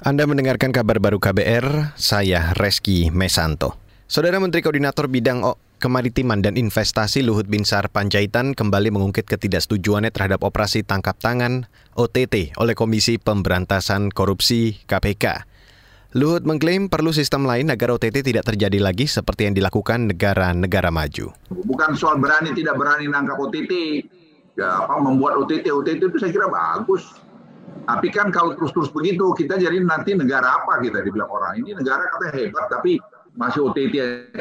Anda mendengarkan kabar baru KBR, saya Reski Mesanto. Saudara Menteri Koordinator Bidang Kemaritiman dan Investasi Luhut Binsar Panjaitan kembali mengungkit ketidaksetujuannya terhadap operasi tangkap tangan OTT oleh Komisi Pemberantasan Korupsi KPK. Luhut mengklaim perlu sistem lain agar OTT tidak terjadi lagi seperti yang dilakukan negara-negara maju. Bukan soal berani tidak berani nangkap OTT, ya apa membuat OTT OTT itu saya kira bagus tapi kan kalau terus-terus begitu, kita jadi nanti negara apa kita dibilang orang. Ini negara katanya hebat, tapi masih OTT.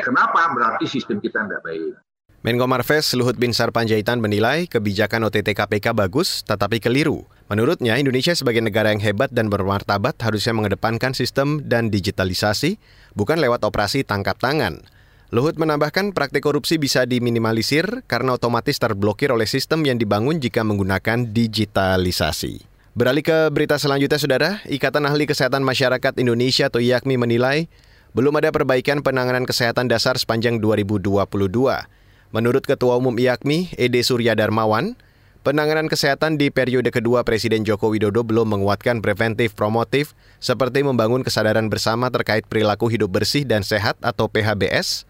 Kenapa? Berarti sistem kita tidak baik. Menko Marves Luhut Binsar Panjaitan menilai kebijakan OTT KPK bagus tetapi keliru. Menurutnya Indonesia sebagai negara yang hebat dan bermartabat harusnya mengedepankan sistem dan digitalisasi bukan lewat operasi tangkap tangan. Luhut menambahkan praktik korupsi bisa diminimalisir karena otomatis terblokir oleh sistem yang dibangun jika menggunakan digitalisasi. Beralih ke berita selanjutnya, Saudara. Ikatan Ahli Kesehatan Masyarakat Indonesia atau IAKMI menilai belum ada perbaikan penanganan kesehatan dasar sepanjang 2022. Menurut Ketua Umum IAKMI, Ede Surya Darmawan, penanganan kesehatan di periode kedua Presiden Joko Widodo belum menguatkan preventif promotif seperti membangun kesadaran bersama terkait perilaku hidup bersih dan sehat atau PHBS,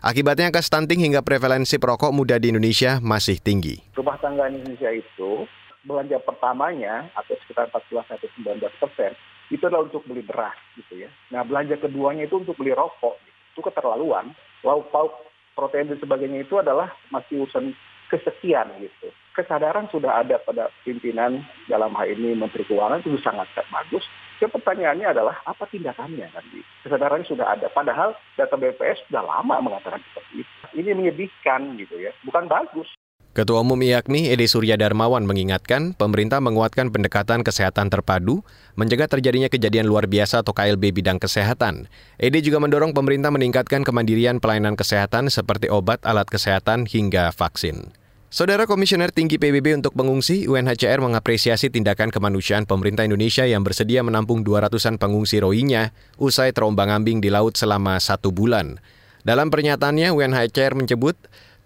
Akibatnya angka stunting hingga prevalensi perokok muda di Indonesia masih tinggi. Rumah tangga Indonesia itu belanja pertamanya atau sekitar 14 sampai 19 persen itu adalah untuk beli beras gitu ya. Nah belanja keduanya itu untuk beli rokok. Gitu. Itu keterlaluan. Lauk pauk protein dan sebagainya itu adalah masih urusan kesekian gitu. Kesadaran sudah ada pada pimpinan dalam hal ini Menteri Keuangan itu sangat bagus. Ya, pertanyaannya adalah apa tindakannya nanti? Kesadarannya sudah ada. Padahal data BPS sudah lama mengatakan seperti itu. Ini menyedihkan gitu ya. Bukan bagus. Ketua Umum IAKMI Edi Surya Darmawan mengingatkan pemerintah menguatkan pendekatan kesehatan terpadu, mencegah terjadinya kejadian luar biasa atau KLB bidang kesehatan. Edi juga mendorong pemerintah meningkatkan kemandirian pelayanan kesehatan seperti obat, alat kesehatan, hingga vaksin. Saudara Komisioner Tinggi PBB untuk pengungsi, UNHCR mengapresiasi tindakan kemanusiaan pemerintah Indonesia yang bersedia menampung 200-an pengungsi Rohingya usai terombang-ambing di laut selama satu bulan. Dalam pernyataannya, UNHCR menyebut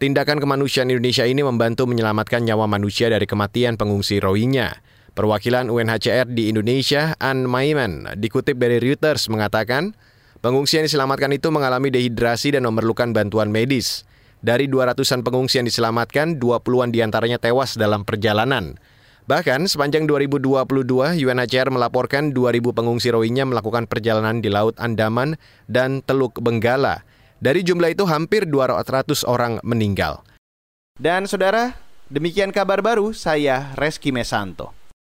Tindakan kemanusiaan Indonesia ini membantu menyelamatkan nyawa manusia dari kematian pengungsi Rohingya. Perwakilan UNHCR di Indonesia, Ann Maiman, dikutip dari Reuters mengatakan, pengungsi yang diselamatkan itu mengalami dehidrasi dan memerlukan bantuan medis. Dari 200-an pengungsi yang diselamatkan, 20-an di antaranya tewas dalam perjalanan. Bahkan sepanjang 2022, UNHCR melaporkan 2.000 pengungsi Rohingya melakukan perjalanan di Laut Andaman dan Teluk Benggala. Dari jumlah itu hampir 200 orang meninggal. Dan saudara, demikian kabar baru saya Reski Mesanto.